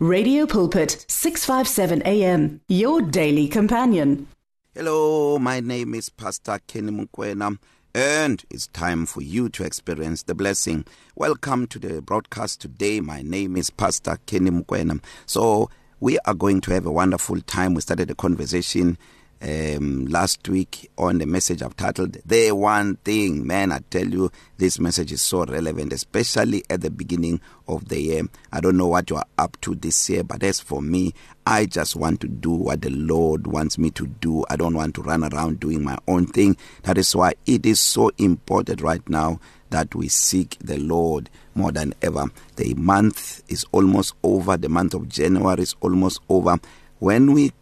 Radio Pulpit 657 AM your daily companion. Hello, my name is Pastor Kenny Mukwena and it's time for you to experience the blessing. Welcome to the broadcast today. My name is Pastor Kenny Mukwena. So we are going to have a wonderful time. We started a conversation um, last week on the message I've titled "The One Thing." Man, I tell you, this message is so relevant, especially at the beginning of the year. I don't know what you are up to this year, but as for me, I just want to do what the Lord wants me to do. I don't want to run around doing my own thing. That is why it is so important right now that we seek the Lord more than ever. The month is almost over. The month of January is almost over. When we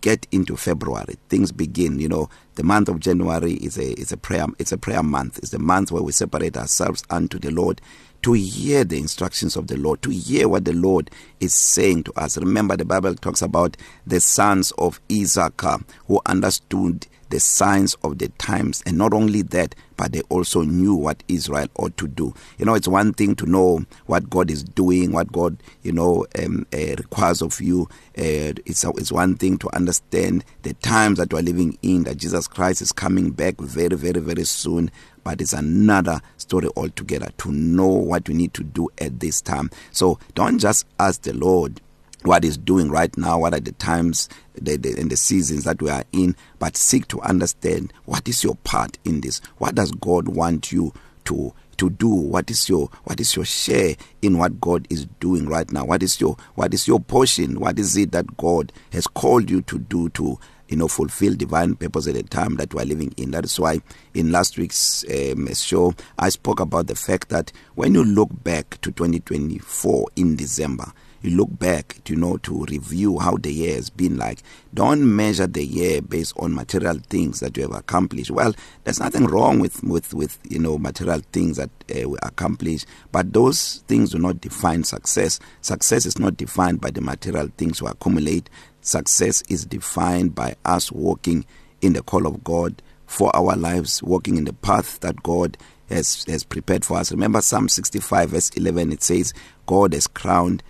get into February, things begin. You know, the month of January is a is a prayer it's a prayer month. It's the month where we separate ourselves unto the Lord. to hear the instructions of the Lord, to hear what the Lord is saying to us. Remember, the Bible talks about the sons of Issachar who understood the signs of the times, and not only that, but they also knew what Israel ought to do. You know, it's one thing to know what God is doing, what God, you know, um, uh, requires of you. Uh, it's, a, it's one thing to understand the times that we're living in, that Jesus Christ is coming back very, very, very soon. but it's another story altogether to know what we need to do at this time so don't just ask the lord what is doing right now what are the times the, the and the seasons that we are in but seek to understand what is your part in this what does god want you to to do what is your what is your share in what God is doing right now what is your what is your portion what is it that God has called you to do to you know fulfill divine purpose at the time that we are living in that is why in last week's um, show I spoke about the fact that when you look back to 2024 in December you look back to you know to review how the year has been like don't measure the year based on material things that you have accomplished well there's nothing wrong with with with you know material things that uh, we accomplish but those things do not define success success is not defined by the material things we accumulate Success is defined by us walking in the call of God for our lives, walking in the path that God has has prepared for us. Remember Psalm 65 verse 11 it says God has crowned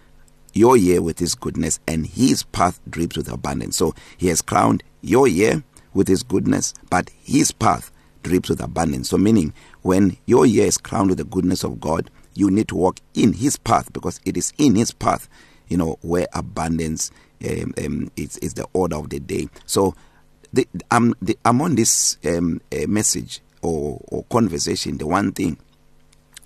your year with his goodness and his path drips with abundance. So he has crowned your year with his goodness, but his path drips with abundance. So meaning when your year is crowned with the goodness of God, you need to walk in his path because it is in his path, you know, where abundance um, um, it's, it's the order of the day. So the, I'm, the, I'm on this um, uh, message or, or conversation, the one thing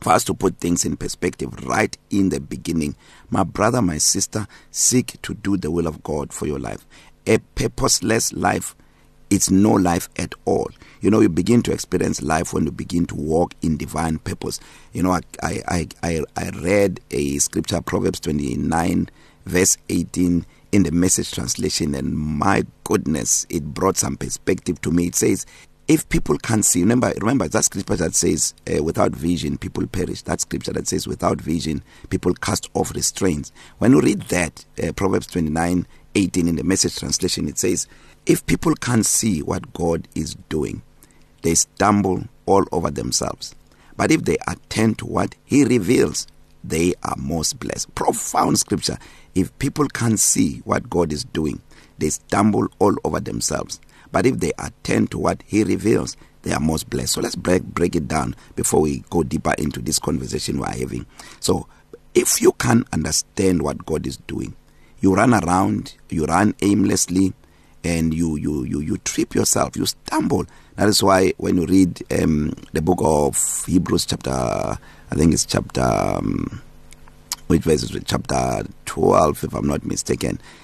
for us to put things in perspective right in the beginning. My brother, my sister, seek to do the will of God for your life. A purposeless life, it's no life at all. You know, you begin to experience life when you begin to walk in divine purpose. You know, I I I, I read a scripture, Proverbs 29, verse 18. in the message translation and my goodness it brought some perspective to me it says if people can't see remember remember that scripture that says uh, without vision people perish that scripture that says without vision people cast off restraints when you read that uh, proverbs 29 18 in the message translation it says if people can't see what god is doing they stumble all over themselves but if they attend to what he reveals they are most blessed. Profound scripture. If people can't see what God is doing, they stumble all over themselves. But if they attend to what He reveals, they are most blessed. So let's break break it down before we go deeper into this conversation we are having. So if you can understand what God is doing, you run around, you run aimlessly, and you you you you trip yourself, you stumble. That is why when you read um, the book of Hebrews chapter I think it's chapter um, which verse is chapter 12 if I'm not mistaken.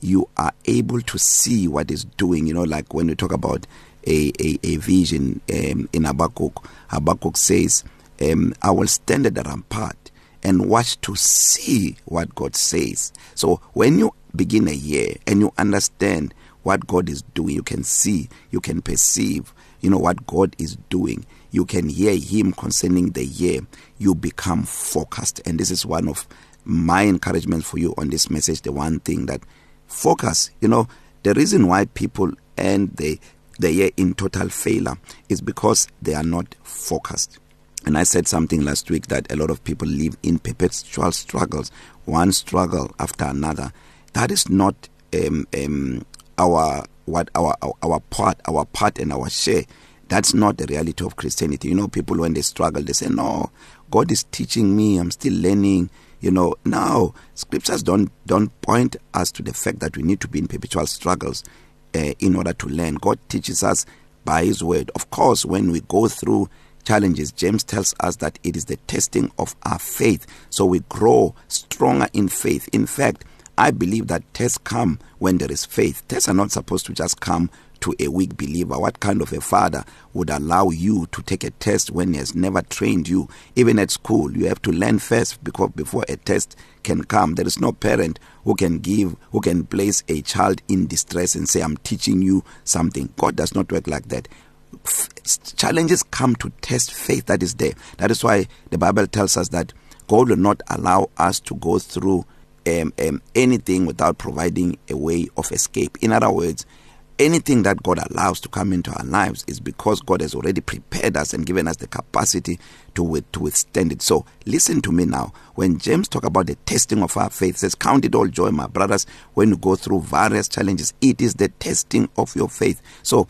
you are able to see what is doing you know like when we talk about a a, a vision um, in Habakkuk Habakkuk says um, I will stand at the rampart and watch to see what God says so when you begin a year and you understand what God is doing you can see you can perceive you know what God is doing you can hear him concerning the year you become focused and this is one of my encouragement for you on this message the one thing that focus you know the reason why people end the the year in total failure is because they are not focused and i said something last week that a lot of people live in perpetual struggles one struggle after another that is not um um our what our our, our part our part and our share that's not the reality of christianity you know people when they struggle they say no god is teaching me i'm still learning You know, now scriptures don't don't point us to the fact that we need to be in perpetual struggles uh, in order to learn. God teaches us by his word. Of course, when we go through challenges, James tells us that it is the testing of our faith so we grow stronger in faith. In fact, I believe that tests come when there is faith. Tests are not supposed to just come to a weak believer? What kind of a father would allow you to take a test when he has never trained you? Even at school, you have to learn first because before a test can come. There is no parent who can give, who can place a child in distress and say, I'm teaching you something. God does not work like that. Challenges come to test faith that is there. That is why the Bible tells us that God will not allow us to go through um, um, anything without providing a way of escape. In other words, anything that God allows to come into our lives is because God has already prepared us and given us the capacity to with, to withstand it. So listen to me now. When James talk about the testing of our faith, says count it all joy my brothers when you go through various challenges. It is the testing of your faith. So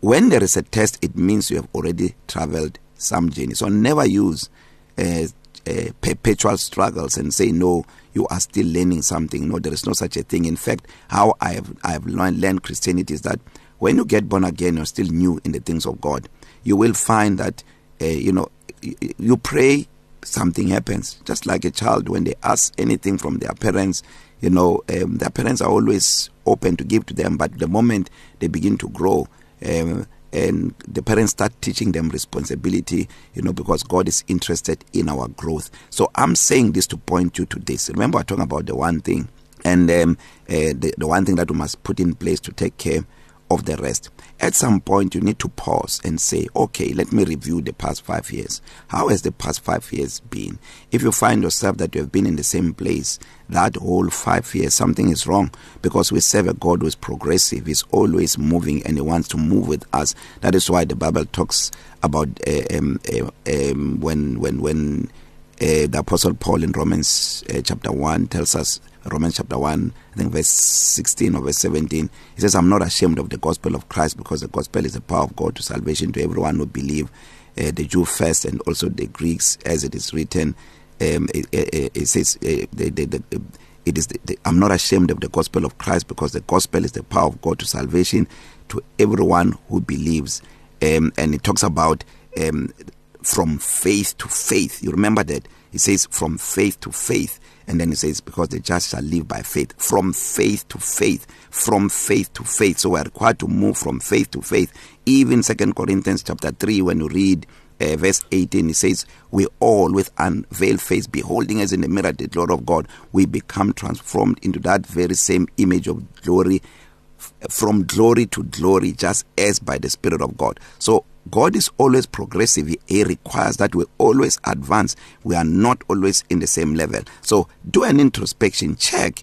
when there is a test it means you have already traveled some journey. So never use uh, uh, perpetual struggles and say no you are still learning something no there is no such a thing in fact how i have i have learned, learned christianity is that when you get born again you're still new in the things of god you will find that uh, you know you pray something happens just like a child when they ask anything from their parents you know um, their parents are always open to give to them but the moment they begin to grow um, and the parents start teaching them responsibility you know because God is interested in our growth so i'm saying this to point you to this remember i talking about the one thing and um uh, the the one thing that we must put in place to take care of the rest at some point you need to pause and say okay let me review the past 5 years how has the past 5 years been if you find yourself that you have been in the same place that whole 5 years something is wrong because we serve a god who is progressive is always moving and he wants to move with us that is why the bible talks about uh, um, uh, um when when when uh, the apostle paul in romans uh, chapter 1 tells us Romans chapter 1, I think verse 16 or verse 17. He says, I'm not ashamed of the gospel of Christ because the gospel is the power of God to salvation to everyone who believe, uh, the Jew first and also the Greeks, as it is written. Um, it, it, it says, uh, the, the, the, uh, it is the, the, I'm not ashamed of the gospel of Christ because the gospel is the power of God to salvation to everyone who believes. Um, and it talks about um, from faith to faith. You remember that? He says from faith to faith and then he says because the just shall live by faith from faith to faith from faith to faith so we are required to move from faith to faith even second corinthians chapter 3 when you read uh, verse 18 it says we all with unveiled face beholding as in a mirror the glory of god we become transformed into that very same image of glory from glory to glory just as by the spirit of god so God is always progressive. He requires that we always advance. We are not always in the same level. So do an introspection check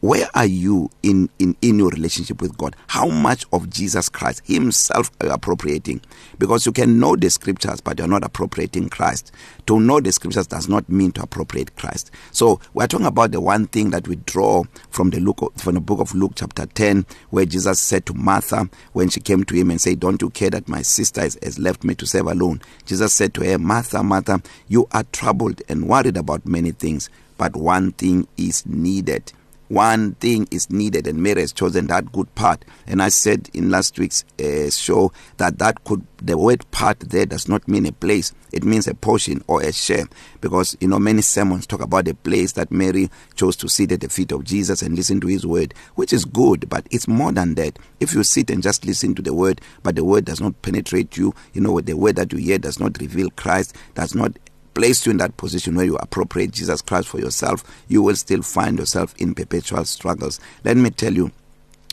where are you in in in your relationship with God how much of Jesus Christ himself are you appropriating because you can know the scriptures but you're not appropriating Christ to know the scriptures does not mean to appropriate Christ so we're talking about the one thing that we draw from the Luke from the book of Luke chapter 10 where Jesus said to Martha when she came to him and said don't you care that my sister is, has left me to serve alone Jesus said to her Martha Martha you are troubled and worried about many things but one thing is needed one thing is needed and Mary has chosen that good part and I said in last week's uh, show that that could the word part there does not mean a place it means a portion or a share because you know many sermons talk about the place that Mary chose to sit at the feet of Jesus and listen to his word which is good but it's more than that if you sit and just listen to the word but the word does not penetrate you you know the word that you hear does not reveal Christ does not placed you in that position where you appropriate Jesus Christ for yourself, you will still find yourself in perpetual struggles. Let me tell you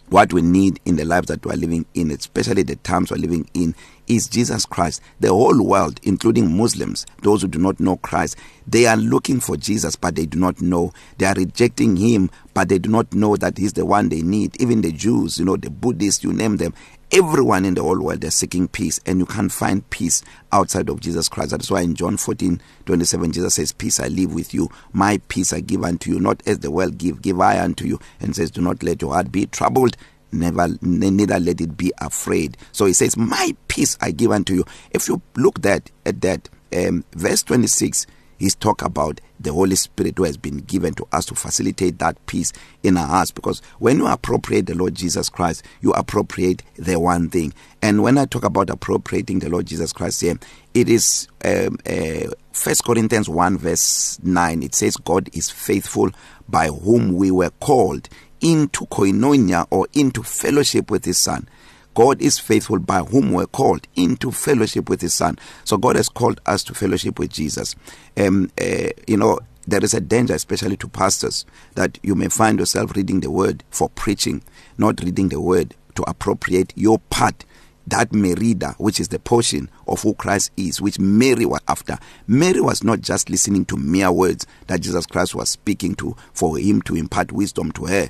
what we need in the life that we are living in, especially the times we are living in, is Jesus Christ. The whole world, including Muslims, those who do not know Christ, they are looking for Jesus, but they do not know. They are rejecting him, but they do not know that he's the one they need. Even the Jews, you know, the Buddhists, you name them, everyone in the whole world is seeking peace and you can't find peace outside of Jesus Christ that's why in John 14:27 Jesus says peace I leave with you my peace I give unto you not as the world give give I unto you and says do not let your heart be troubled never neither let it be afraid so he says my peace I give unto you if you look that at that um verse 26 is talk about the Holy Spirit who has been given to us to facilitate that peace in our hearts. Because when you appropriate the Lord Jesus Christ, you appropriate the one thing. And when I talk about appropriating the Lord Jesus Christ here, it is um, uh, 1 Corinthians 1, verse 9. It says, God is faithful by whom we were called into koinonia or into fellowship with his Son. God is faithful by whom we're called into fellowship with his son. So God has called us to fellowship with Jesus. Um uh, you know there is a danger especially to pastors that you may find yourself reading the word for preaching not reading the word to appropriate your part that merida uh, which is the portion of who Christ is which Mary was after Mary was not just listening to mere words that Jesus Christ was speaking to for him to impart wisdom to her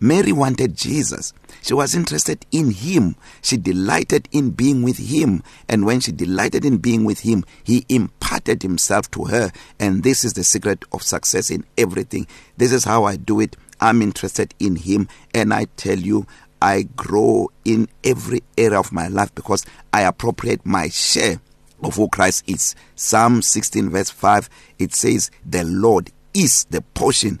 Mary wanted Jesus. She was interested in him. She delighted in being with him. And when she delighted in being with him, he imparted himself to her. And this is the secret of success in everything. This is how I do it. I'm interested in him. And I tell you, I grow in every area of my life because I appropriate my share of who Christ is. Psalm 16, verse 5, it says, The Lord is the portion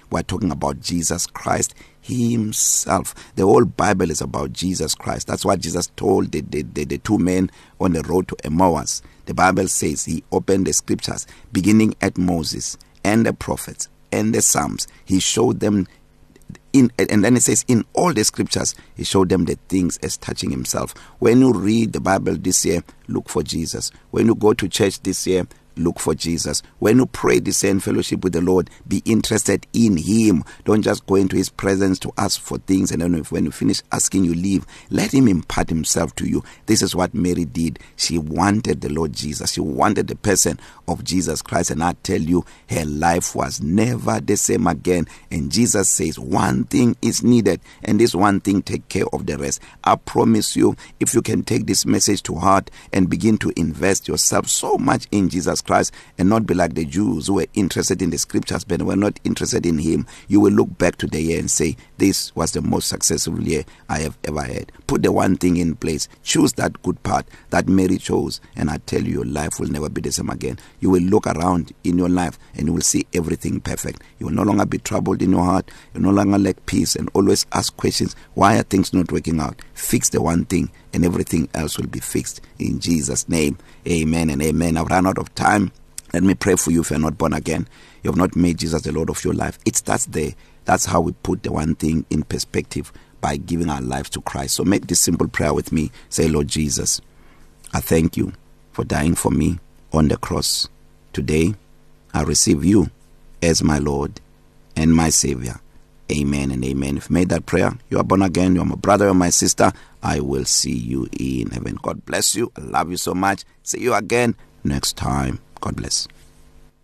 we're talking about Jesus Christ himself. The whole Bible is about Jesus Christ. That's what Jesus told the, the, the, the two men on the road to Emmaus. The Bible says he opened the scriptures beginning at Moses and the prophets and the psalms he showed them in and then it says in all the scriptures he showed them the things as touching himself when you read the bible this year look for jesus when you go to church this year look for Jesus. When you pray, discern fellowship with the Lord, be interested in Him. Don't just go into His presence to ask for things, and then when you finish asking, you leave. Let Him impart Himself to you. This is what Mary did. She wanted the Lord Jesus, she wanted the person of Jesus Christ. And I tell you, her life was never the same again. And Jesus says, One thing is needed, and this one thing take care of the rest. I promise you, if you can take this message to heart and begin to invest yourself so much in Jesus Christ and not be like the Jews who were interested in the scriptures but were not interested in him, you will look back to the year and say, This was the most successful year I have ever had. Put the one thing in place, choose that good part that Mary chose, and I tell you, your life will never be the same again. You will look around in your life and you will see everything perfect. You will no longer be troubled in your heart, you no longer lack peace, and always ask questions why are things not working out? Fix the one thing and everything else will be fixed in Jesus name amen and amen i've run out of time let me pray for you if you're not born again you have not made Jesus the lord of your life it starts there that's how we put the one thing in perspective by giving our life to Christ so make this simple prayer with me say lord jesus i thank you for dying for me on the cross today i receive you as my lord and my savior Amen and amen. If you made that prayer, you are born again. You are my brother, you are my sister. I will see you in heaven. God bless you. I love you so much. See you again next time. God bless.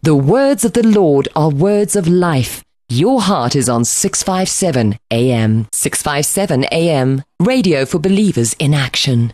The words of the Lord are words of life. Your heart is on 657 AM. 657 AM. Radio for believers in action.